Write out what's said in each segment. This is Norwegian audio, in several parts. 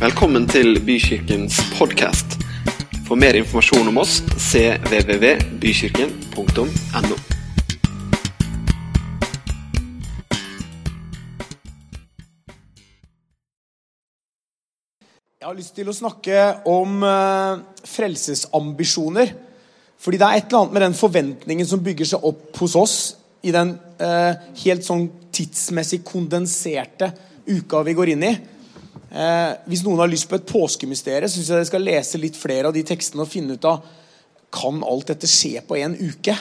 Velkommen til Bykirkens podkast. For mer informasjon om oss cvvvbykirken.no. Jeg har lyst til å snakke om uh, frelsesambisjoner. Fordi det er et eller annet med den forventningen som bygger seg opp hos oss i den uh, helt sånn tidsmessig kondenserte uka vi går inn i. Uh, hvis noen har lyst på et påskemysterium, syns jeg dere skal lese litt flere av de tekstene og finne ut av kan alt dette skje på en uke.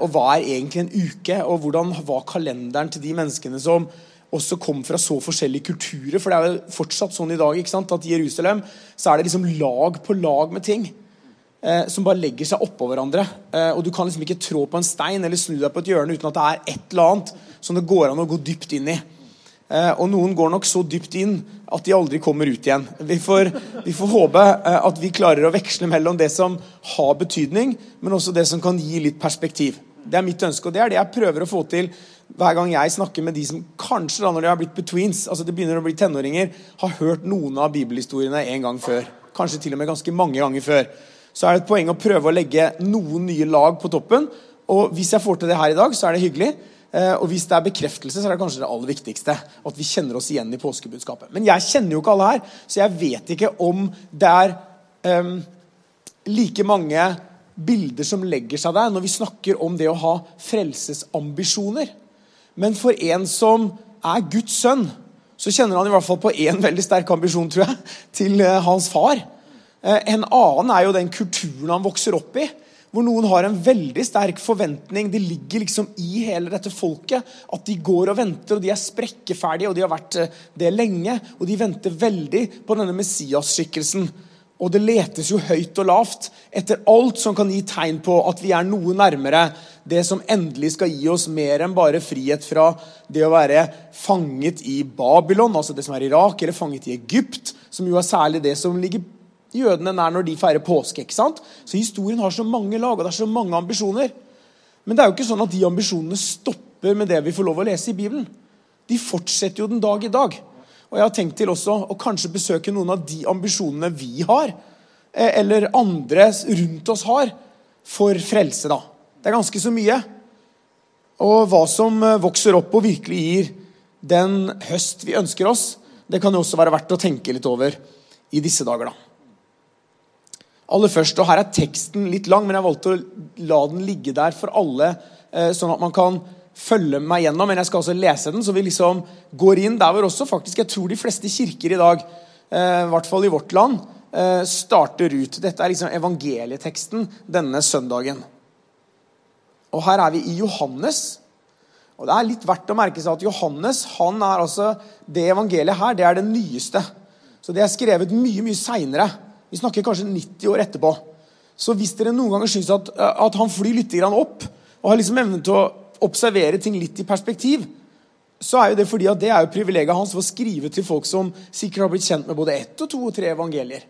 og hva er egentlig en uke, og hvordan var kalenderen til de menneskene som også kom fra så forskjellige kulturer. For det er jo fortsatt sånn i dag ikke sant? at i Jerusalem så er det liksom lag på lag med ting. Eh, som bare legger seg oppå hverandre. Eh, og Du kan liksom ikke trå på en stein eller snu deg på et hjørne uten at det er et eller annet som det går an å gå dypt inn i. Eh, og noen går nok så dypt inn at de aldri kommer ut igjen. Vi får, vi får håpe eh, at vi klarer å veksle mellom det som har betydning, men også det som kan gi litt perspektiv. Det er mitt ønske, og det er det jeg prøver å få til hver gang jeg snakker med de som kanskje da når de har blitt betweens, altså det begynner å bli tenåringer, har hørt noen av bibelhistoriene en gang før. Kanskje til og med ganske mange ganger før. Så er det et poeng å prøve å legge noen nye lag på toppen. Og hvis jeg får til det her i dag, så er det hyggelig. Eh, og hvis det er bekreftelse, så er det kanskje det aller viktigste. At vi kjenner oss igjen i påskebudskapet. Men jeg kjenner jo ikke alle her, så jeg vet ikke om det er um, like mange bilder som legger seg der når vi snakker om det å ha frelsesambisjoner. Men for en som er Guds sønn, så kjenner han i hvert fall på én veldig sterk ambisjon, tror jeg, til eh, hans far. Eh, en annen er jo den kulturen han vokser opp i. Hvor noen har en veldig sterk forventning. De ligger liksom i hele dette folket at de går og venter, og de er sprekkeferdige, og de har vært eh, det lenge. Og de venter veldig på denne Messias-skikkelsen. Og det letes jo høyt og lavt etter alt som kan gi tegn på at vi er noe nærmere det som endelig skal gi oss mer enn bare frihet fra det å være fanget i Babylon, altså det som er Irak, eller fanget i Egypt, som jo er særlig det som ligger jødene nær når de feirer påske. ikke sant? Så historien har så mange lag, og det er så mange ambisjoner. Men det er jo ikke sånn at de ambisjonene stopper med det vi får lov å lese i Bibelen. De fortsetter jo den dag i dag. Og jeg har tenkt til også å kanskje besøke noen av de ambisjonene vi har, eh, eller andre rundt oss har, for frelse. da. Det er ganske så mye. Og hva som eh, vokser opp og virkelig gir den høst vi ønsker oss, det kan jo også være verdt å tenke litt over i disse dager. da. Aller først, og Her er teksten litt lang, men jeg valgte å la den ligge der for alle, eh, sånn at man kan følge meg gjennom, men jeg skal også lese den, så vi liksom går inn der hvor også faktisk jeg tror de fleste kirker i dag, eh, i hvert fall i vårt land, eh, starter ut. Dette er liksom evangelieteksten denne søndagen. Og her er vi i Johannes. Og Det er litt verdt å merke seg at Johannes han er altså, det evangeliet her, det er det nyeste. Så det er skrevet mye mye seinere. Vi snakker kanskje 90 år etterpå. Så hvis dere noen ganger syns at, at han flyr litt opp, og har liksom evnen til å observere ting litt i perspektiv, så er jo det fordi at det er jo privilegiet hans for å skrive til folk som sikkert har blitt kjent med både ett og to og tre evangelier.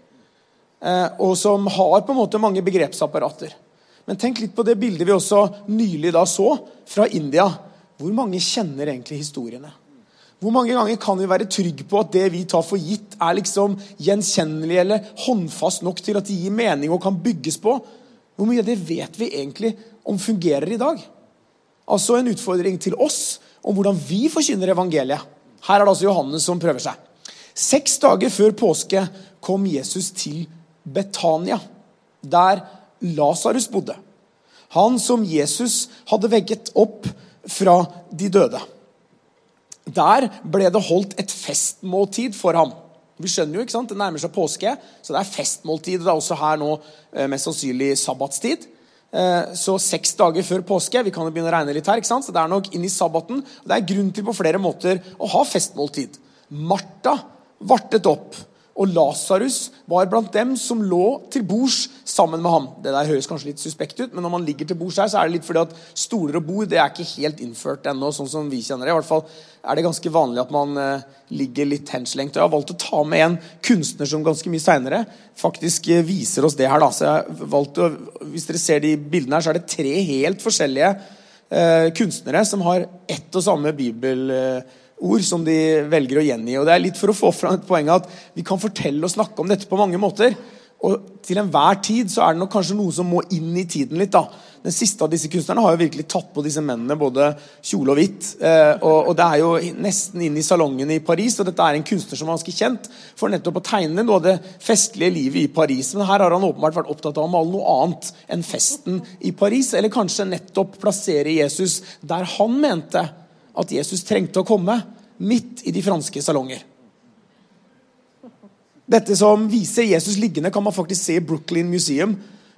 Eh, og som har på en måte mange begrepsapparater. Men tenk litt på det bildet vi også nylig da så fra India. Hvor mange kjenner egentlig historiene? Hvor mange ganger kan vi være trygge på at det vi tar for gitt, er liksom gjenkjennelig eller håndfast nok til at det gir mening og kan bygges på? Hvor mye av det vet vi egentlig om fungerer i dag? Altså en utfordring til oss om hvordan vi forkynner evangeliet. Her er det altså Johannes som prøver seg. Seks dager før påske kom Jesus til Betania, der Lasarus bodde. Han som Jesus hadde vegget opp fra de døde. Der ble det holdt et festmåltid for ham. Vi skjønner jo, ikke sant? Det nærmer seg påske, så det er festmåltid. Det er også her nå eh, mest sannsynlig sabbatstid. Eh, så seks dager før påske Vi kan jo begynne å regne litt her, ikke sant? så det er nok inn i sabbaten. Det er grunn til på flere måter å ha festmåltid. Martha vartet opp, og Lasarus var blant dem som lå til bords sammen med ham. Det der høres kanskje litt suspekt ut, men når man ligger til bords her, så er det litt fordi at stoler og bord det er ikke helt innført ennå, sånn som vi kjenner det. I hvert fall er det ganske vanlig at man eh, ligger litt henslengt. Og jeg har valgt å ta med en kunstner som ganske mye seinere faktisk eh, viser oss det her. Da. Så jeg å, Hvis dere ser de bildene her, så er det tre helt forskjellige eh, kunstnere som har ett og samme bibel... Eh, ord som de velger å gjengi. og Det er litt for å få fram et poeng at vi kan fortelle og snakke om dette på mange måter. Og til enhver tid så er det nok kanskje noe som må inn i tiden litt. da. Den siste av disse kunstnerne har jo virkelig tatt på disse mennene både kjole og hvitt. Eh, og, og, det er jo nesten inn i salongen i Paris, og dette er en kunstner som er ganske kjent for nettopp å tegne noe av det festlige livet i Paris. Men her har han åpenbart vært opptatt av å male noe annet enn festen i Paris. Eller kanskje nettopp plassere Jesus der han mente at Jesus trengte å komme. Midt i de franske salonger. Dette som viser Jesus liggende, kan man faktisk se i Brooklyn Museum.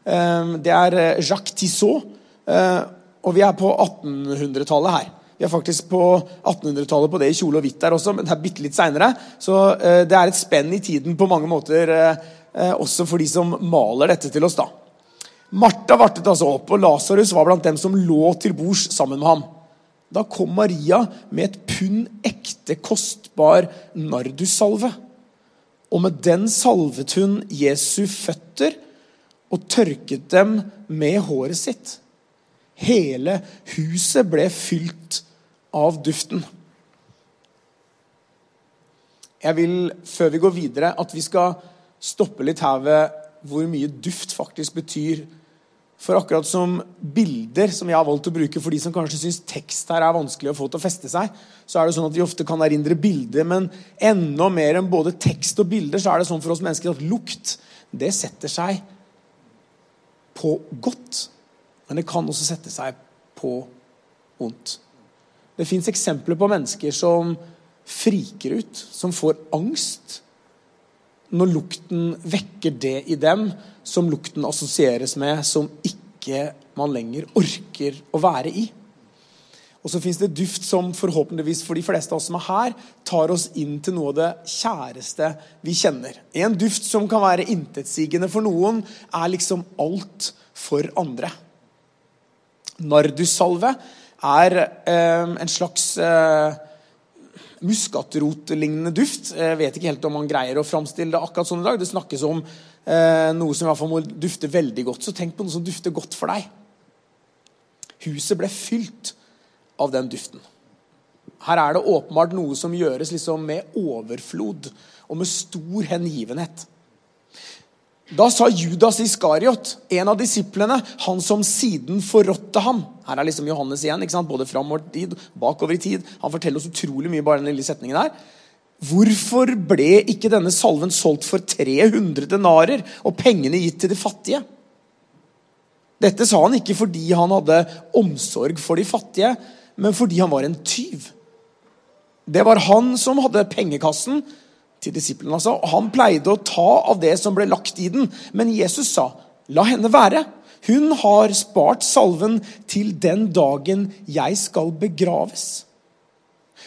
Ehm, det er eh, Jacques Tissot, eh, og vi er på 1800-tallet her. Vi er faktisk på 1800-tallet på det i kjole og hvitt der også, men det er bitte litt seinere. Så eh, det er et spenn i tiden på mange måter, også for de som maler dette til oss. da. Martha vartet altså opp, og Lasarus var blant dem som lå til bords sammen med ham. Da kom Maria med et pund ekte, kostbar nardussalve. Og med den salvet hun Jesu føtter og tørket dem med håret sitt. Hele huset ble fylt av duften. Jeg vil, før vi går videre, at vi skal stoppe litt her ved hvor mye duft faktisk betyr. For akkurat som bilder, som jeg har valgt å bruke for de som kanskje syns tekst her er vanskelig å få til å feste seg, så er det sånn at vi ofte kan erindre bilder, men enda mer enn både tekst og bilder så er det sånn for oss mennesker at lukt det setter seg på godt. Men det kan også sette seg på vondt. Det fins eksempler på mennesker som friker ut, som får angst når lukten vekker det i dem som lukten assosieres med, som ikke man lenger orker å være i. Og så fins det duft som forhåpentligvis for de fleste av oss som er her, tar oss inn til noe av det kjæreste vi kjenner. En duft som kan være intetsigende for noen, er liksom alt for andre. Nardussalve er eh, en slags eh, muskatrotlignende duft. Jeg vet ikke helt om man greier å framstille det akkurat sånn i dag. Det snakkes om eh, noe som i hvert fall må dufte veldig godt. Så tenk på noe som dufter godt for deg. Huset ble fylt av den duften. Her er det åpenbart noe som gjøres liksom med overflod og med stor hengivenhet. Da sa Judas Iskariot, en av disiplene, han som siden forrådte ham Her er liksom Johannes igjen, ikke sant? både framover i tid, bakover i tid. Han forteller oss utrolig mye bare den lille setningen der. Hvorfor ble ikke denne salven solgt for 300 denarer og pengene gitt til de fattige? Dette sa han ikke fordi han hadde omsorg for de fattige, men fordi han var en tyv. Det var han som hadde pengekassen til disiplene. Altså. Han pleide å ta av det som ble lagt i den. Men Jesus sa, 'La henne være'. Hun har spart salven til den dagen jeg skal begraves.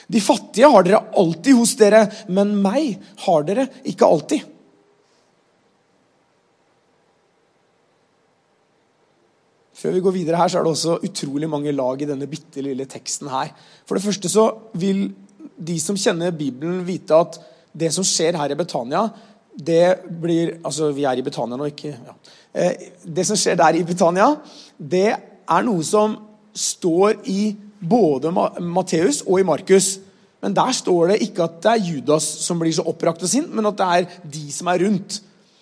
De fattige har dere alltid hos dere, men meg har dere ikke alltid. Før vi går videre her, så er det også utrolig mange lag i denne bitte lille teksten her. For det første så vil de som kjenner Bibelen, vite at det som skjer her i Betania, det blir Altså, vi er i Betania nå, ikke ja. Eh, det som skjer der i Betania, det er noe som står i både Matteus og i Markus. Men der står det ikke at det er Judas som blir så opprakt og sint, men at det er de som er rundt.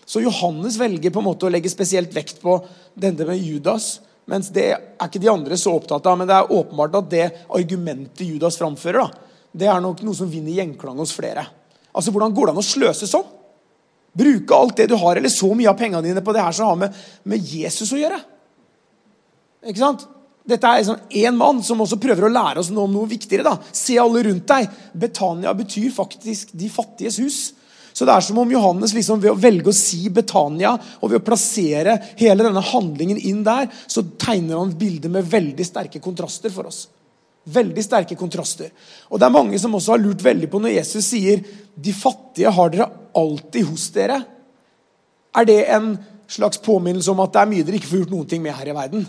Så Johannes velger på en måte å legge spesielt vekt på denne med Judas. Mens det er ikke de andre så opptatt av. Men det er åpenbart at det argumentet Judas framfører, da, det er nok noe som vinner gjenklang hos flere. Altså, Hvordan går det an å sløse sånn? Bruke alt det du har, eller så mye av pengene dine på det her som har med, med Jesus å gjøre. Ikke sant? Dette er liksom én mann som også prøver å lære oss noe om noe viktigere. da. Se alle rundt deg. Betania betyr faktisk de fattiges hus. Så det er som om Johannes liksom ved å velge å si Betania og ved å plassere hele denne handlingen inn der, så tegner han et bilde med veldig sterke kontraster for oss. Veldig sterke kontraster. Og det er mange som også har lurt veldig på når Jesus sier 'De fattige har dere alltid hos dere'. Er det en slags påminnelse om at det er mye dere ikke får gjort noen ting med her i verden?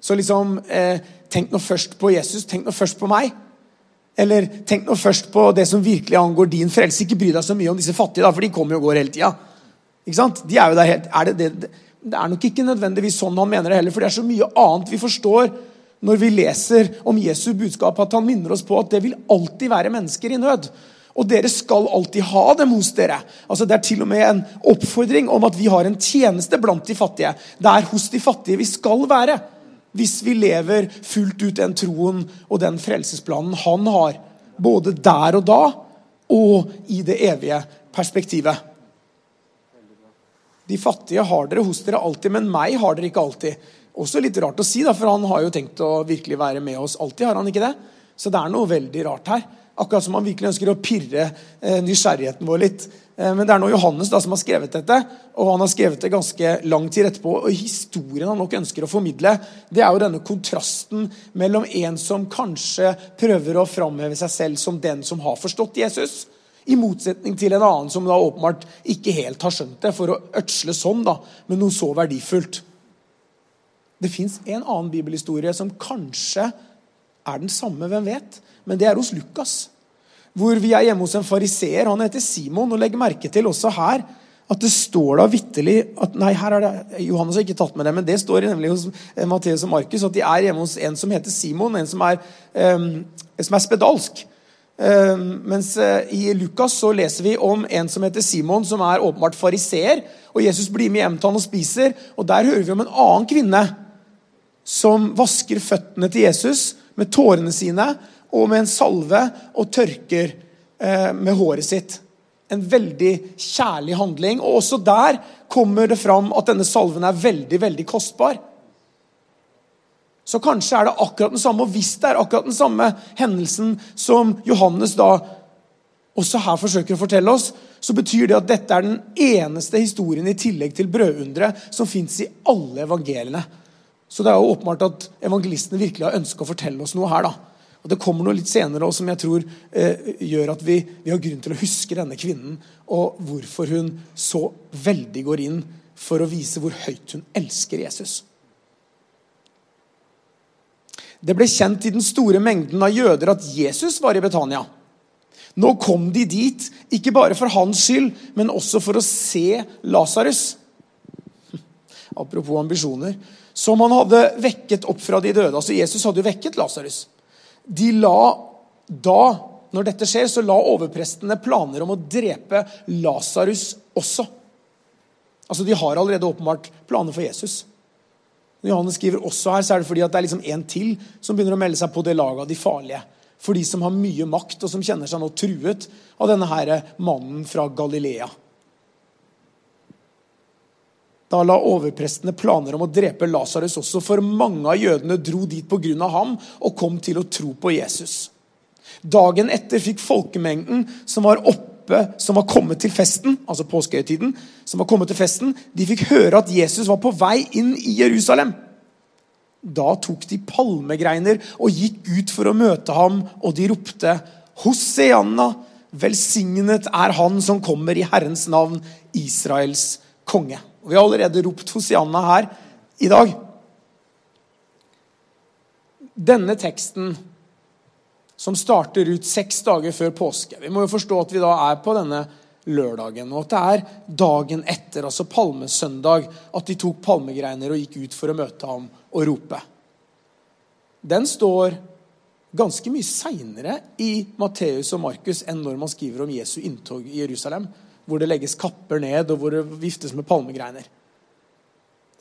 Så liksom, eh, tenk nå først på Jesus, tenk nå først på meg. Eller tenk nå først på det som virkelig angår din frelse. Ikke bry deg så mye om disse fattige, da, for de kommer jo og går hele tida. Ikke sant? De er jo der helt, er det, det, det, er nok ikke nødvendigvis sånn han mener det heller, for det er så mye annet vi forstår når vi leser om Jesu budskap, at han minner oss på at det vil alltid være mennesker i nød. Og dere skal alltid ha dem hos dere. Altså Det er til og med en oppfordring om at vi har en tjeneste blant de fattige. Det er hos de fattige vi skal være. Hvis vi lever fullt ut den troen og den frelsesplanen han har. Både der og da og i det evige perspektivet. De fattige har dere hos dere alltid, men meg har dere ikke alltid. Også litt rart å si, da, for han har jo tenkt å virkelig være med oss alltid. har han ikke det? Så det er noe veldig rart her. Akkurat som han virkelig ønsker å pirre eh, nysgjerrigheten vår litt. Eh, men det er nå Johannes da som har skrevet dette, og han har skrevet det ganske lang tid etterpå. og Historien han nok ønsker å formidle, det er jo denne kontrasten mellom en som kanskje prøver å framheve seg selv som den som har forstått Jesus, i motsetning til en annen som da åpenbart ikke helt har skjønt det, for å ødsle sånn da, med noe så verdifullt. Det fins en annen bibelhistorie som kanskje er den samme, hvem vet? Men det er hos Lukas. Hvor vi er hjemme hos en fariseer. Han heter Simon. Og Legg merke til også her at det står da vitterlig at Nei, her er det Johannes har ikke tatt med det, men det står nemlig hos eh, Matteus og Markus at de er hjemme hos en som heter Simon, en som er, um, som er spedalsk. Um, mens uh, i Lukas så leser vi om en som heter Simon, som er åpenbart fariseer. Og Jesus blir med hjem til han og spiser, og der hører vi om en annen kvinne som vasker føttene til Jesus med tårene sine og med en salve og tørker eh, med håret sitt. En veldig kjærlig handling. Og også der kommer det fram at denne salven er veldig, veldig kostbar. Så kanskje er det akkurat den samme, og hvis det er akkurat den samme hendelsen som Johannes da også her forsøker å fortelle oss, så betyr det at dette er den eneste historien i tillegg til brødunderet som fins i alle evangeliene. Så det er jo åpenbart at evangelistene virkelig har ønska å fortelle oss noe her. da. Og Det kommer noe litt senere også, som jeg tror eh, gjør at vi, vi, har grunn til å huske denne kvinnen, og hvorfor hun så veldig går inn for å vise hvor høyt hun elsker Jesus. Det ble kjent i den store mengden av jøder at Jesus var i Betania. Nå kom de dit, ikke bare for hans skyld, men også for å se Lasarus. Apropos ambisjoner. Som han hadde vekket opp fra de døde. Altså Jesus hadde jo vekket Lasarus. De la da, når dette skjer, så la overprestene planer om å drepe Lasarus også. Altså, De har allerede åpenbart planer for Jesus. Når Johannes skriver også her, så er det fordi at det er liksom en til som begynner å melde seg på det laget av de farlige. For de som har mye makt, og som kjenner seg nå truet av denne her mannen fra Galilea. Da la overprestene planer om å drepe Lasarus også, for mange av jødene dro dit pga. ham og kom til å tro på Jesus. Dagen etter fikk folkemengden som var oppe, som var kommet til festen, altså påskehøytiden, som var kommet til festen, de fikk høre at Jesus var på vei inn i Jerusalem. Da tok de palmegreiner og gikk ut for å møte ham, og de ropte Hosianna, velsignet er han som kommer i Herrens navn, Israels konge. Og Vi har allerede ropt Hosianna her i dag. Denne teksten som starter ut seks dager før påske Vi må jo forstå at vi da er på denne lørdagen, og at det er dagen etter, altså palmesøndag, at de tok palmegreiner og gikk ut for å møte ham og rope. Den står ganske mye seinere i Matteus og Markus enn når man skriver om Jesu inntog i Jerusalem hvor det legges kapper ned, og hvor det viftes med palmegreiner.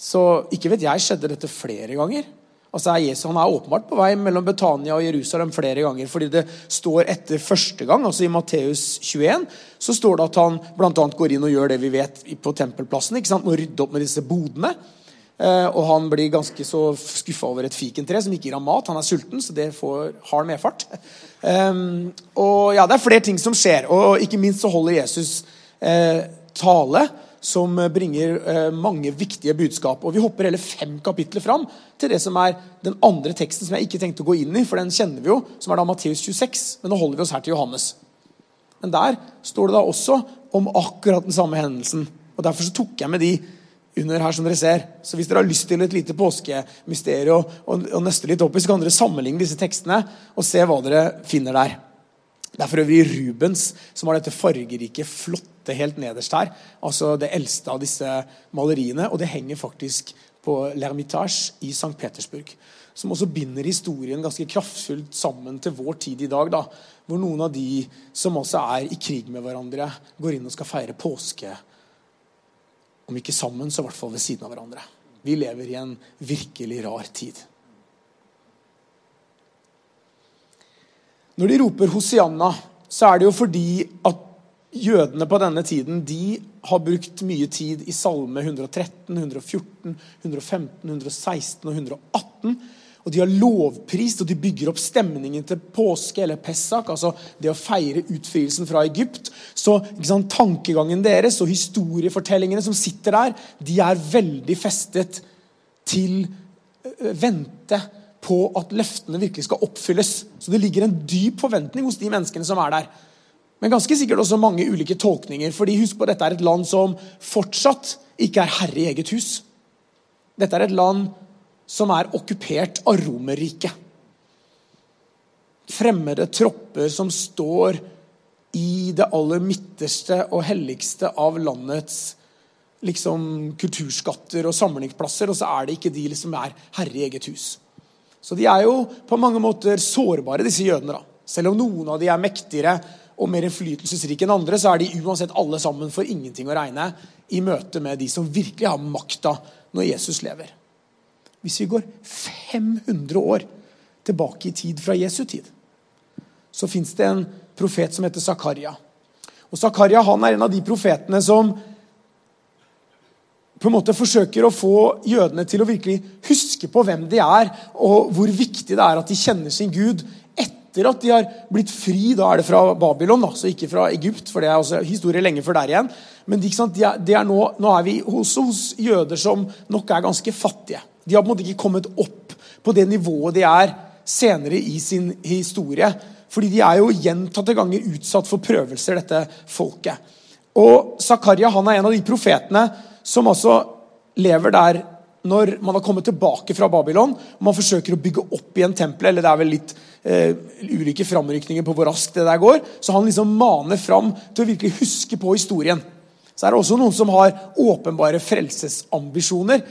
Så ikke vet jeg, skjedde dette flere ganger. Altså Jesus, Han er åpenbart på vei mellom Betania og Jerusalem flere ganger. fordi det står etter første gang, altså i Matteus 21, så står det at han bl.a. går inn og gjør det vi vet på tempelplassen. ikke sant, Må rydde opp med disse bodene. Eh, og han blir ganske så skuffa over et fikentre som ikke gir ham mat. Han er sulten, så det får hard medfart. Um, og ja, Det er flere ting som skjer. Og ikke minst så holder Jesus eh, tale som bringer eh, mange viktige budskap. Og Vi hopper hele fem kapitler fram til det som er den andre teksten som jeg ikke tenkte å gå inn i, for den kjenner vi jo, som er da Matteus 26. Men nå holder vi oss her til Johannes. Men der står det da også om akkurat den samme hendelsen. Og Derfor så tok jeg med de under her, som dere ser. Så hvis dere har lyst til et lite påskemysterium og, og, og nøste litt opp i, så kan dere sammenligne disse tekstene og se hva dere finner der. Det er for øvrig Rubens som har dette fargerike, flotte helt nederst her. Altså det eldste av disse maleriene. Og det henger faktisk på L'Ermitage i St. Petersburg. Som også binder historien ganske kraftfullt sammen til vår tid i dag. da, Hvor noen av de som også er i krig med hverandre, går inn og skal feire påske. Om ikke sammen, så i hvert fall ved siden av hverandre. Vi lever i en virkelig rar tid. Når de roper Hosianna, så er det jo fordi at jødene på denne tiden de har brukt mye tid i Salme 113, 114, 115, 116 og 118. Og de har lovprist, og de bygger opp stemningen til påske eller Pesach, altså det å feire utfrielsen fra Egypt. Så sant, tankegangen deres og historiefortellingene som sitter der, de er veldig festet til vente på at løftene virkelig skal oppfylles. Så det ligger en dyp forventning hos de menneskene som er der. Men ganske sikkert også mange ulike tolkninger. fordi husk på, Dette er et land som fortsatt ikke er herre i eget hus. Dette er et land som er okkupert av Romerriket. Fremmede tropper som står i det aller midterste og helligste av landets liksom, kulturskatter og samlingsplasser, og så er det ikke de som er herre i eget hus. Så de er jo på mange måter sårbare, disse jødene. da. Selv om noen av de er mektigere og mer innflytelsesrike enn andre, så er de uansett alle sammen for ingenting å regne i møte med de som virkelig har makta når Jesus lever. Hvis vi går 500 år tilbake i tid fra Jesu tid, så fins det en profet som heter Zakaria. Og Zakaria han er en av de profetene som på en måte forsøker å få jødene til å virkelig huske på hvem de er, og hvor viktig det er at de kjenner sin Gud etter at de har blitt fri. Da er det fra Babylon, altså ikke fra Egypt, for det er også historie lenge før der igjen. Men de, de er, de er nå, nå, er vi også hos jøder som nok er ganske fattige. De har på en måte ikke kommet opp på det nivået de er senere i sin historie. Fordi de er jo gjentatte ganger utsatt for prøvelser, dette folket. Og Zakaria han er en av de profetene som altså lever der når man har kommet tilbake fra Babylon og man forsøker å bygge opp igjen tempelet. eller det er vel litt eh, ulike framrykninger på hvor raskt det der går. Så han liksom maner fram til å virkelig huske på historien. Så er det også noen som har åpenbare frelsesambisjoner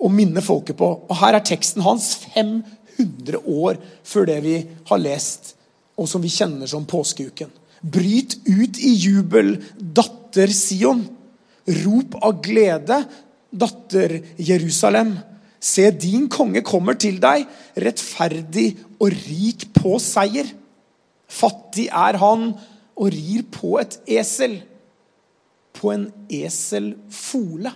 å minne folket på. Og Her er teksten hans 500 år før det vi har lest, og som vi kjenner som påskeuken. Bryt ut i jubel, datter Sion. Rop av glede, datter Jerusalem. Se, din konge kommer til deg, rettferdig og rik på seier. Fattig er han og rir på et esel. På en eselfole.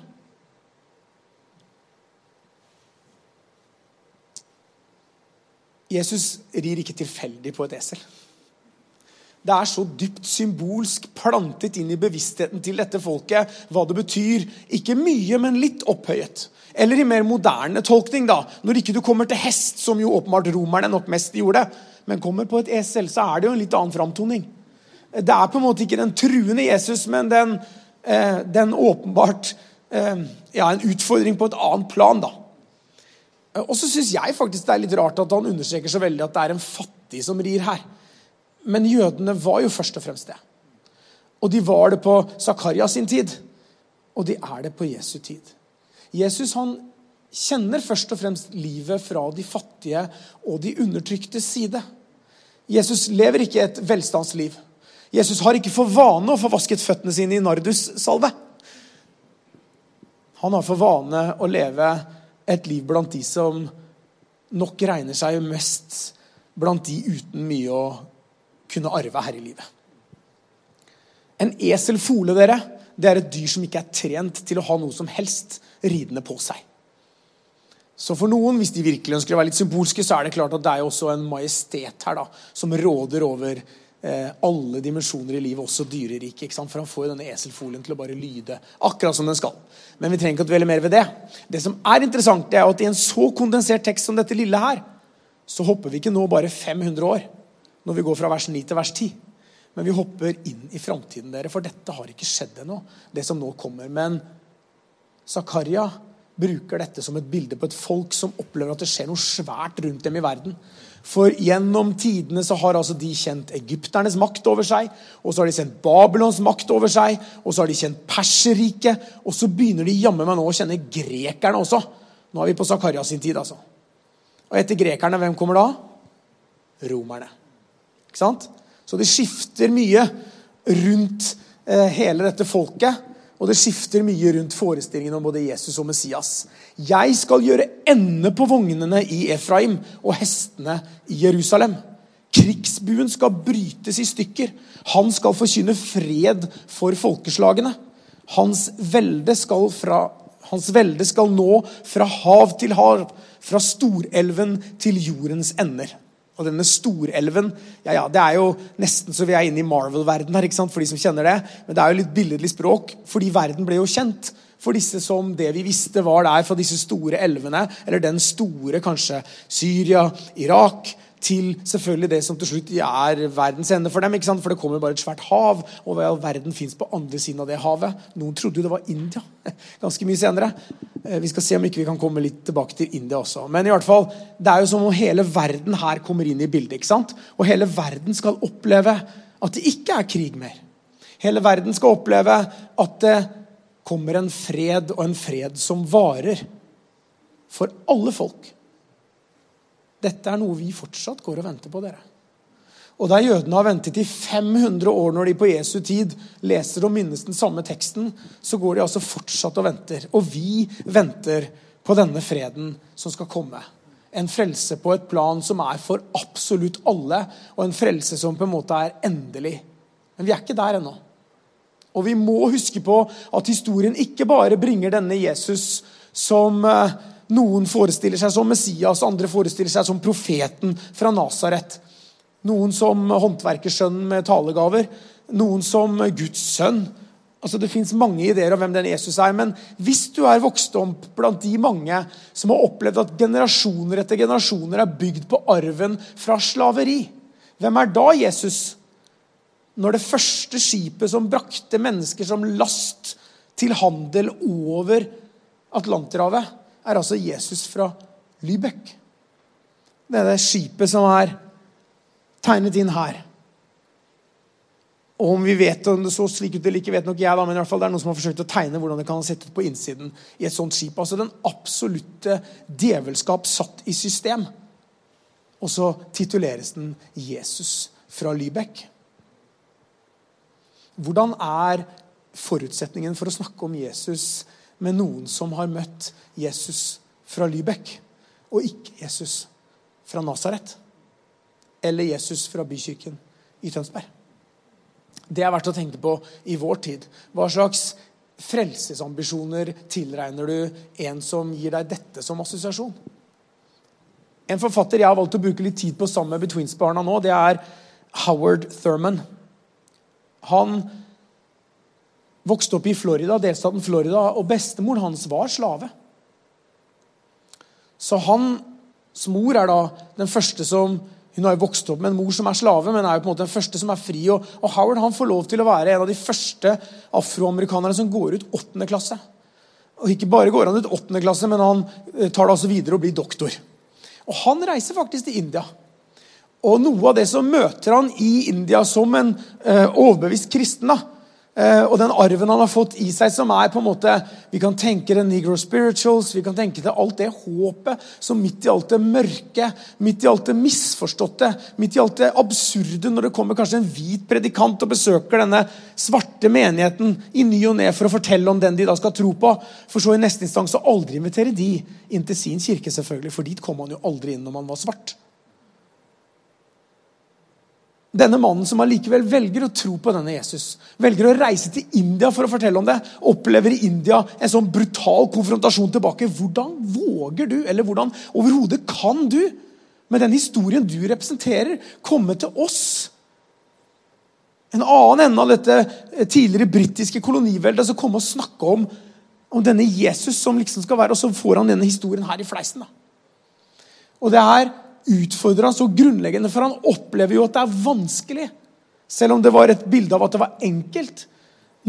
Jesus rir ikke tilfeldig på et esel. Det er så dypt symbolsk plantet inn i bevisstheten til dette folket hva det betyr. Ikke mye, men litt opphøyet. Eller i mer moderne tolkning, da, når ikke du kommer til hest, som jo åpenbart romerne nok mest gjorde, men kommer på et esel, så er det jo en litt annen framtoning. Det er på en måte ikke den truende Jesus, men den, eh, den åpenbart eh, ja, en utfordring på et annet plan. da. Og så syns jeg faktisk det er litt rart at han understreker så veldig at det er en fattig som rir her. Men jødene var jo først og fremst det. Og de var det på Zakaria sin tid. Og de er det på Jesu tid. Jesus han kjenner først og fremst livet fra de fattige og de undertrykte side. Jesus lever ikke et velstandsliv. Jesus har ikke for vane å få vasket føttene sine i nardussalve. Han har for vane å leve et liv blant de som nok regner seg mest blant de uten mye å kunne arve her i livet. En eselfole, dere, det er et dyr som ikke er trent til å ha noe som helst ridende på seg. Så for noen, hvis de virkelig ønsker å være litt symbolske, så er det klart at det er jo også en majestet her da, som råder over eh, alle dimensjoner i livet, også dyreriket. For han får jo denne eselfolien til å bare lyde akkurat som den skal. Men vi trenger ikke å dvele mer ved det. Det som er interessant, det er at i en så kondensert tekst som dette lille her, så hopper vi ikke nå bare 500 år når vi går fra vers 9 til vers 10. Men vi hopper inn i framtiden, dere, for dette har ikke skjedd ennå. det som nå kommer. Men Zakaria bruker dette som et bilde på et folk som opplever at det skjer noe svært rundt dem i verden. For gjennom tidene så har altså de kjent egypternes makt over seg, og så har de kjent Babylons makt over seg, og så har de kjent Perserriket, og så begynner de jammen meg nå å kjenne grekerne også. Nå er vi på Zakaria sin tid, altså. Og etter grekerne, hvem kommer da? Romerne. Ikke sant? Så det skifter mye rundt eh, hele dette folket. Og det skifter mye rundt forestillingen om både Jesus og Messias. Jeg skal gjøre ende på vognene i Efraim og hestene i Jerusalem. Krigsbuen skal brytes i stykker. Han skal forkynne fred for folkeslagene. Hans velde skal, fra, hans velde skal nå fra hav til hav, fra storelven til jordens ender. Og denne storelven ja, ja, Det er jo nesten så vi er inne i Marvel-verden her, ikke sant, for de som kjenner det. Men det er jo litt billedlig språk, fordi verden ble jo kjent for disse som det vi visste var der fra disse store elvene. Eller den store, kanskje Syria, Irak, til selvfølgelig det som til slutt er verdens ende for dem. For det kommer bare et svært hav, og verden fins på andre siden av det havet? Noen trodde jo det var India ganske mye senere. Eh, vi skal se om ikke vi kan komme litt tilbake til India også. Men i hvert fall, det er jo som om hele verden her kommer inn i bildet. ikke sant? Og hele verden skal oppleve at det ikke er krig mer. Hele verden skal oppleve at det kommer en fred, og en fred som varer. For alle folk. Dette er noe vi fortsatt går og venter på, dere. Og der jødene har ventet i 500 år når de på Jesu tid leser og minnes den samme teksten, så går de altså fortsatt og venter. Og vi venter på denne freden som skal komme. En frelse på et plan som er for absolutt alle, og en frelse som på en måte er endelig. Men vi er ikke der ennå. Og vi må huske på at historien ikke bare bringer denne Jesus som eh, noen forestiller seg som Messias, andre forestiller seg som profeten fra Nasaret. Noen som håndverkersønnen med talegaver. Noen som Guds sønn. Altså, det fins mange ideer om hvem den Jesus er. Men hvis du er vokst opp blant de mange som har opplevd at generasjoner etter generasjoner er bygd på arven fra slaveri, hvem er da Jesus? Når det første skipet som brakte mennesker som last til handel over Atlanterhavet, er altså Jesus fra Lübeck. Det er det skipet som er tegnet inn her. Og om vi vet om det så slik ut eller ikke, vet nok jeg, da, men i hvert fall det er noen som har forsøkt å tegne hvordan det kan ha sett ut på innsiden i et sånt skip. Altså Den absolutte djevelskap satt i system. Og så tituleres den 'Jesus fra Lübeck'. Hvordan er forutsetningen for å snakke om Jesus med noen som har møtt Jesus fra Lybekk, og ikke Jesus fra Nasaret. Eller Jesus fra bykirken i Tønsberg. Det er verdt å tenke på i vår tid. Hva slags frelsesambisjoner tilregner du en som gir deg dette som assosiasjon? En forfatter jeg har valgt å bruke litt tid på sammen med Betweens-barna nå, det er Howard Thurman. Han vokste opp i Florida, delstaten Florida, og bestemoren hans var slave. Så hans mor er da den første som Hun har jo vokst opp med en mor som er slave, men er jo på en måte den første som er fri. Og, og Howard han får lov til å være en av de første afroamerikanerne som går ut åttende klasse. Og ikke bare går han ut åttende klasse, men han eh, tar det altså videre og blir doktor. Og Han reiser faktisk til India. Og noe av det som møter han i India som en eh, overbevist kristen, da, og den arven han har fått i seg, som er på en måte Vi kan tenke det negro spirituals, vi kan tenke det alt det håpet som midt i alt det mørke, midt i alt det misforståtte, midt i alt det absurde, når det kommer kanskje en hvit predikant og besøker denne svarte menigheten i ny og ne for å fortelle om den de da skal tro på, for så i neste instans å aldri invitere de inn til sin kirke, selvfølgelig, for dit kom han jo aldri inn når man var svart. Denne mannen som allikevel velger å tro på denne Jesus, velger å reise til India for å fortelle om det, opplever i India en sånn brutal konfrontasjon tilbake. Hvordan våger du, eller hvordan overhodet kan du, med den historien du representerer, komme til oss? En annen ende av dette tidligere britiske koloniveldet som kommer og snakke om, om denne Jesus som liksom skal være, og så får han denne historien her i fleisen. Da. Og det er utfordra så grunnleggende, for han opplever jo at det er vanskelig. Selv om det var et bilde av at det var enkelt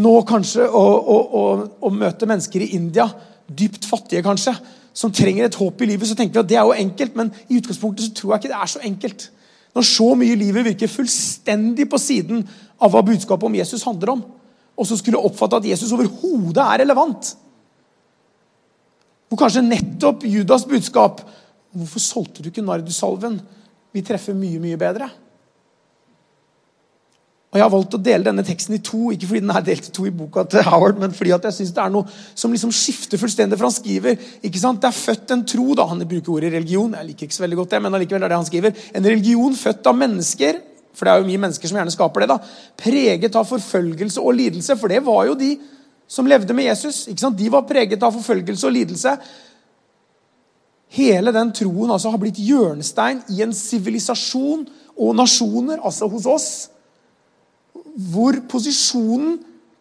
nå kanskje å, å, å, å møte mennesker i India, dypt fattige kanskje, som trenger et håp i livet, så tenker vi at det er jo enkelt, men i utgangspunktet så tror jeg ikke det er så enkelt. Når så mye i livet virker fullstendig på siden av hva budskapet om Jesus handler om, og så skulle oppfatte at Jesus overhodet er relevant. Hvor kanskje nettopp Judas' budskap Hvorfor solgte du ikke nardusalven? Vi treffer mye, mye bedre. Og Jeg har valgt å dele denne teksten i to, ikke fordi den er delt i to i boka til Howard, men fordi jeg synes det er noe som liksom skifter fullstendig. For han skriver ikke sant? Det er født en tro da, Han bruker ordet religion. Jeg liker ikke så veldig godt det, men allikevel er det han skriver. En religion født av mennesker for det er jo mye mennesker som gjerne skaper det. da, Preget av forfølgelse og lidelse. For det var jo de som levde med Jesus. ikke sant? De var preget av forfølgelse og lidelse. Hele den troen altså har blitt hjørnestein i en sivilisasjon og nasjoner, altså hos oss, hvor posisjonen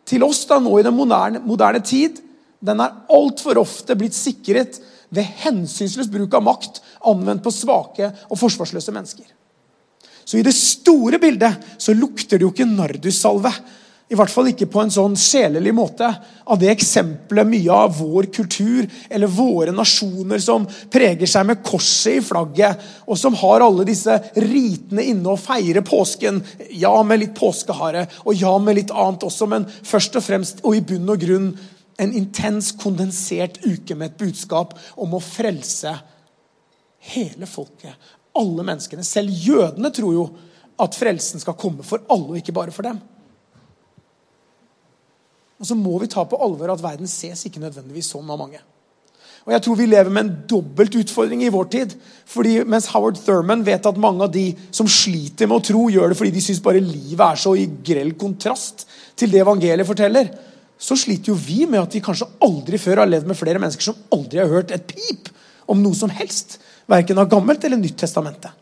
til oss da nå i den moderne, moderne tid den er altfor ofte blitt sikret ved hensynsløs bruk av makt anvendt på svake og forsvarsløse mennesker. Så i det store bildet så lukter det jo ikke nardussalve. I hvert fall ikke på en sånn sjelelig måte av det eksempelet mye av vår kultur eller våre nasjoner som preger seg med korset i flagget, og som har alle disse ritene inne og feirer påsken. Ja, med litt påskehare, og ja, med litt annet også, men først og fremst og i bunn og grunn en intens, kondensert uke med et budskap om å frelse hele folket. Alle menneskene. Selv jødene tror jo at frelsen skal komme for alle, og ikke bare for dem. Og så må vi ta på alvor at verden ses ikke nødvendigvis sånn av mange. Og jeg tror vi lever med en dobbelt utfordring i vår tid. Fordi Mens Howard Thurman vet at mange av de som sliter med å tro, gjør det fordi de syns bare livet er så i grell kontrast til det evangeliet forteller, så sliter jo vi med at vi kanskje aldri før har levd med flere mennesker som aldri har hørt et pip om noe som helst. Verken av Gammelt eller Nytt testamentet.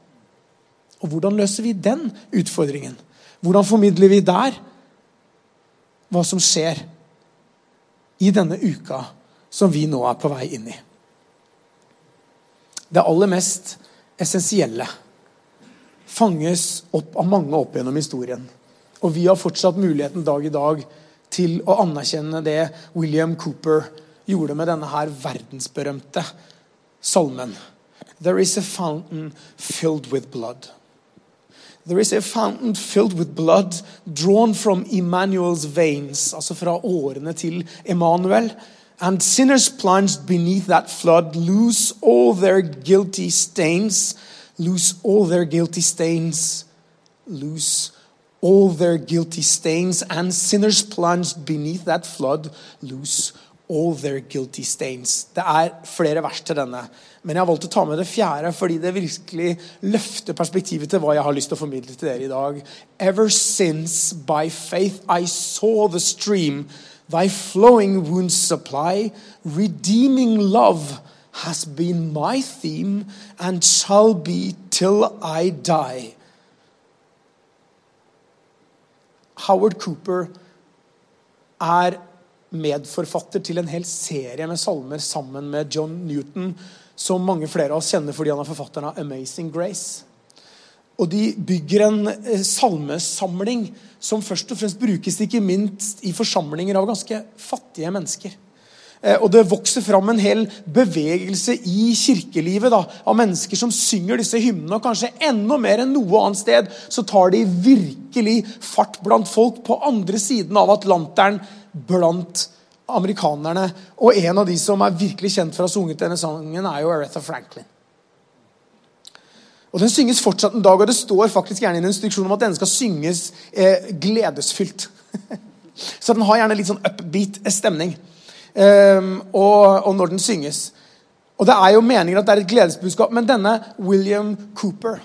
Og hvordan løser vi den utfordringen? Hvordan formidler vi der hva som skjer i denne uka som vi nå er på vei inn i. Det aller mest essensielle fanges opp av mange opp gjennom historien. Og vi har fortsatt muligheten dag i dag til å anerkjenne det William Cooper gjorde med denne her verdensberømte salmen. There is a fountain filled with blood. There is a fountain filled with blood drawn from Emmanuel's veins, altså fra årene til Emmanuel. And sinners plunged beneath that flood lose all their guilty stains, lose all their guilty stains, lose all their guilty stains. And sinners plunged beneath that flood lose all their guilty stains. Det er flere vers til denne. Men jeg har valgt å ta med det fjerde fordi det virkelig løfter perspektivet til hva jeg har lyst til å formidle til dere i dag. Ever since by faith I saw the stream, thy flowing wounds supply, redeeming love has been my theme and shall be till I die. Howard Cooper er medforfatter til en hel serie med salmer sammen med John Newton, som mange flere av oss kjenner fordi han er forfatteren av 'Amazing Grace'. Og De bygger en eh, salmesamling som først og fremst brukes ikke minst i forsamlinger av ganske fattige mennesker. Eh, og det vokser fram en hel bevegelse i kirkelivet da, av mennesker som synger disse hymnene. Og kanskje enda mer enn noe annet sted så tar de virkelig fart blant folk på andre siden av Atlanteren blant amerikanerne. Og en av de som er virkelig kjent for å ha sunget denne sangen, er jo Aretha Franklin. Og Den synges fortsatt en dag, og det står faktisk gjerne i en instruksjon om at denne skal synges eh, gledesfylt. Så den har gjerne litt sånn upbeat stemning um, og, og, når den synges. Og Det er jo meningen at det er et gledesbudskap, men denne William Cooper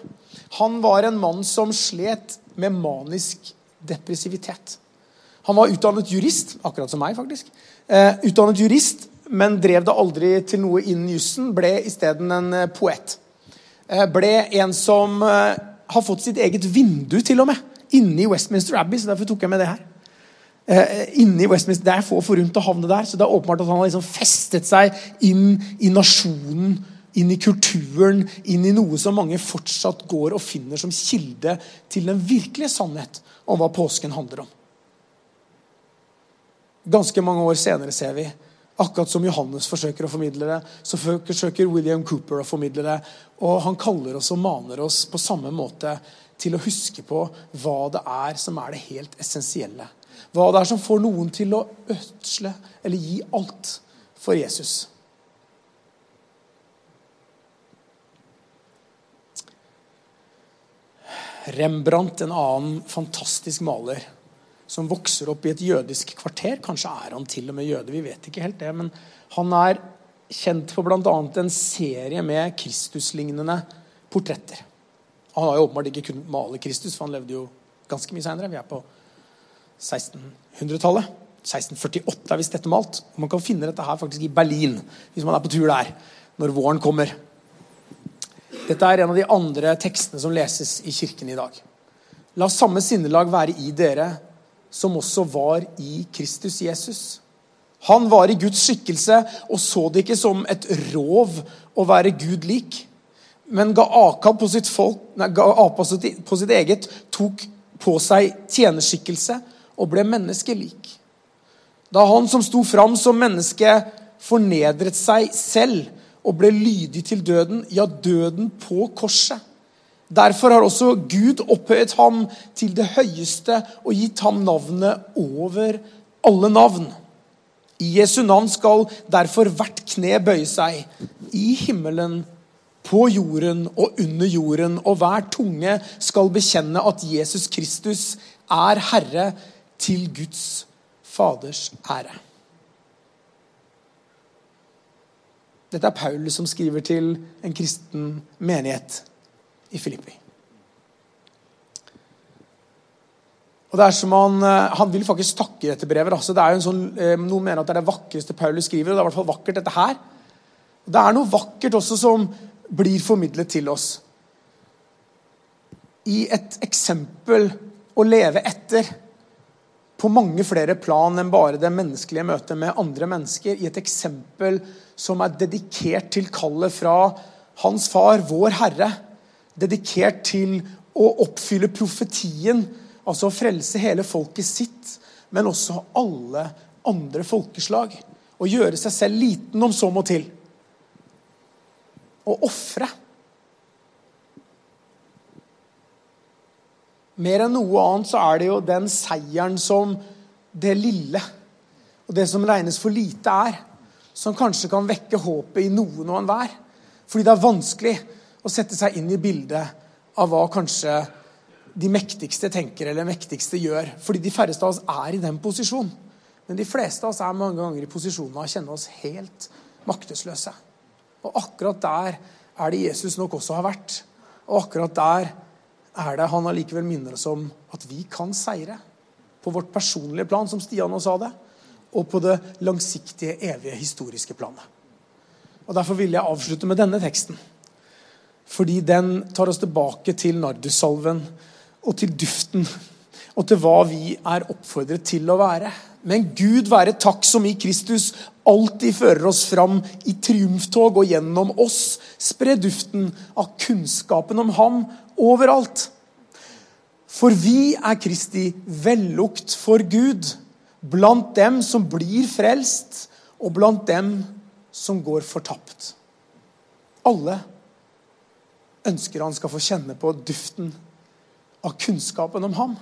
han var en mann som slet med manisk depressivitet. Han var utdannet jurist, akkurat som meg, faktisk. Eh, utdannet jurist, men drev det aldri til noe innen jussen. Ble isteden en eh, poet. Eh, ble en som eh, har fått sitt eget vindu, til og med, inne i Westminster Abbey. så Derfor tok jeg med det her. Eh, inne i Westminster, Det er få forunt å havne der, så det er åpenbart at han har liksom festet seg inn i nasjonen inn i kulturen, inn i noe som mange fortsatt går og finner som kilde til den virkelige sannhet om hva påsken handler om. Ganske mange år senere ser vi, akkurat som Johannes forsøker å formidle det, så forsøker William Cooper å formidle det. Og han kaller oss og maner oss på samme måte til å huske på hva det er som er det helt essensielle. Hva det er som får noen til å ødsle eller gi alt for Jesus. Rembrandt, en annen fantastisk maler, som vokser opp i et jødisk kvarter. Kanskje er han til og med jøde, vi vet ikke helt det. Men han er kjent for bl.a. en serie med Kristus-lignende portretter. Han har jo åpenbart ikke kunnet male Kristus, for han levde jo ganske mye seinere. Vi er på 1600-tallet. 1648 er visst dette malt. Man kan finne dette her faktisk i Berlin hvis man er på tur der når våren kommer. Dette er en av de andre tekstene som leses i kirken i dag. La samme sinnelag være i dere som også var i Kristus Jesus. Han var i Guds skikkelse og så det ikke som et rov å være Gud lik, men ga avkall på på på sitt eget, tok på seg tjenerskikkelse og ble menneskelik. Da han som sto fram som menneske, fornedret seg selv og ble lydig til døden, ja, døden på korset. Derfor har også Gud opphøyet ham til det høyeste og gitt ham navnet over alle navn. I Jesu navn skal derfor hvert kne bøye seg, i himmelen, på jorden og under jorden, og hver tunge skal bekjenne at Jesus Kristus er Herre til Guds Faders ære. Dette er Paulus som skriver til en kristen menighet i Filippi. Og det er som Han eh, han vil faktisk takke dette brevet. Altså, det er jo en sånn, eh, Noen mener at det er det vakreste Paulus skriver. og det er i hvert fall vakkert dette her. Det er noe vakkert også som blir formidlet til oss. I et eksempel å leve etter på mange flere plan enn bare det menneskelige møtet med andre mennesker. I et eksempel som er dedikert til kallet fra hans far, vår Herre. Dedikert til å oppfylle profetien, altså å frelse hele folket sitt, men også alle andre folkeslag. Og gjøre seg selv liten om så må til. Å ofre. Mer enn noe annet så er det jo den seieren som det lille og det som regnes for lite, er, som kanskje kan vekke håpet i noen og enhver. Fordi det er vanskelig å sette seg inn i bildet av hva kanskje de mektigste tenker eller mektigste gjør. Fordi de færreste av oss er i den posisjonen. Men de fleste av oss er mange ganger i posisjonen av å kjenne oss helt maktesløse. Og akkurat der er det Jesus nok også har vært. Og akkurat der er det han allikevel minner oss om at vi kan seire. På vårt personlige plan, som Stian nå sa det, og på det langsiktige, evige, historiske planet. Og Derfor vil jeg avslutte med denne teksten. Fordi den tar oss tilbake til nardussalven og til duften og til hva vi er oppfordret til å være. Men Gud være takk som i Kristus alltid fører oss fram i triumftog og gjennom oss spre duften av kunnskapen om ham overalt. For vi er Kristi vellukt for Gud blant dem som blir frelst, og blant dem som går fortapt. Alle ønsker han skal få kjenne på duften av kunnskapen om ham.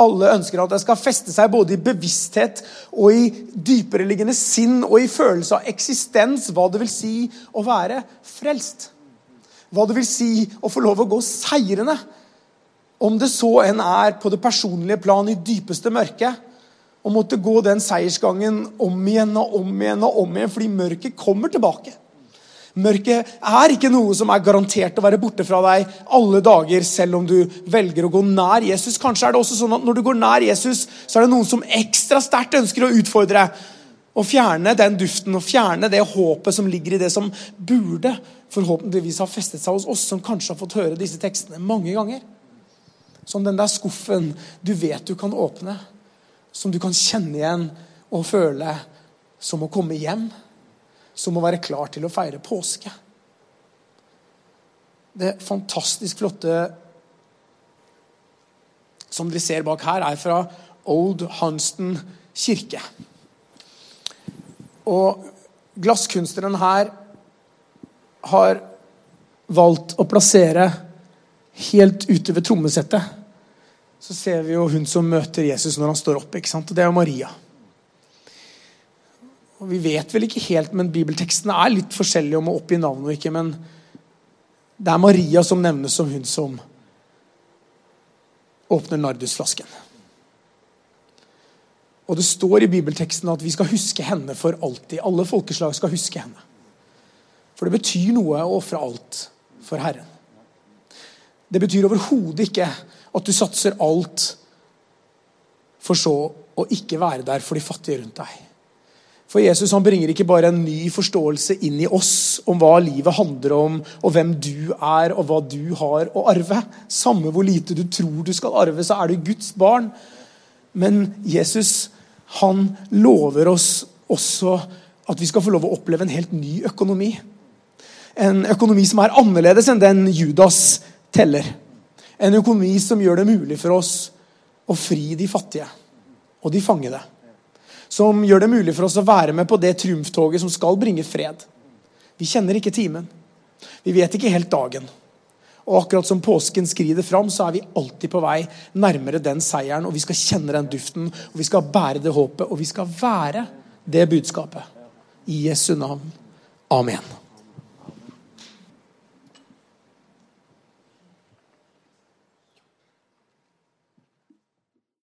Alle ønsker at det skal feste seg både i bevissthet og i dypereliggende sinn og i følelse av eksistens, hva det vil si å være frelst. Hva det vil si å få lov å gå seirende. Om det så enn er på det personlige plan i dypeste mørke. Å måtte gå den seiersgangen om igjen og om igjen og om igjen, fordi mørket kommer tilbake. Mørket er ikke noe som er garantert å være borte fra deg alle dager, selv om du velger å gå nær Jesus. Kanskje er det også sånn at Når du går nær Jesus, så er det noen som ekstra sterkt ønsker å utfordre og fjerne den duften og fjerne det håpet som ligger i det som burde forhåpentligvis ha festet seg hos oss som kanskje har fått høre disse tekstene mange ganger. Som den der skuffen du vet du kan åpne, som du kan kjenne igjen og føle som å komme hjem. Som å være klar til å feire påske. Det fantastisk flotte som dere ser bak her, er fra Old Hanston kirke. Og glasskunstneren her har valgt å plassere helt ute ved trommesettet. Så ser vi jo hun som møter Jesus når han står opp. ikke sant? Og det er jo Maria. Og Vi vet vel ikke helt, men bibeltekstene er litt forskjellige om å oppgi navn og ikke. Men det er Maria som nevnes som hun som åpner nardusflasken. Og det står i bibelteksten at vi skal huske henne for alltid. Alle folkeslag skal huske henne. For det betyr noe å ofre alt for Herren. Det betyr overhodet ikke at du satser alt for så å ikke være der for de fattige rundt deg. For Jesus han bringer ikke bare en ny forståelse inn i oss om hva livet handler om, og hvem du er, og hva du har å arve. Samme hvor lite du tror du skal arve, så er du Guds barn. Men Jesus han lover oss også at vi skal få lov å oppleve en helt ny økonomi. En økonomi som er annerledes enn den Judas teller. En økonomi som gjør det mulig for oss å fri de fattige og de fangede. Som gjør det mulig for oss å være med på det triumftoget som skal bringe fred. Vi kjenner ikke timen. Vi vet ikke helt dagen. Og akkurat som påsken skrider fram, så er vi alltid på vei nærmere den seieren. Og vi skal kjenne den duften, og vi skal bære det håpet, og vi skal være det budskapet. I Jesu navn. Amen.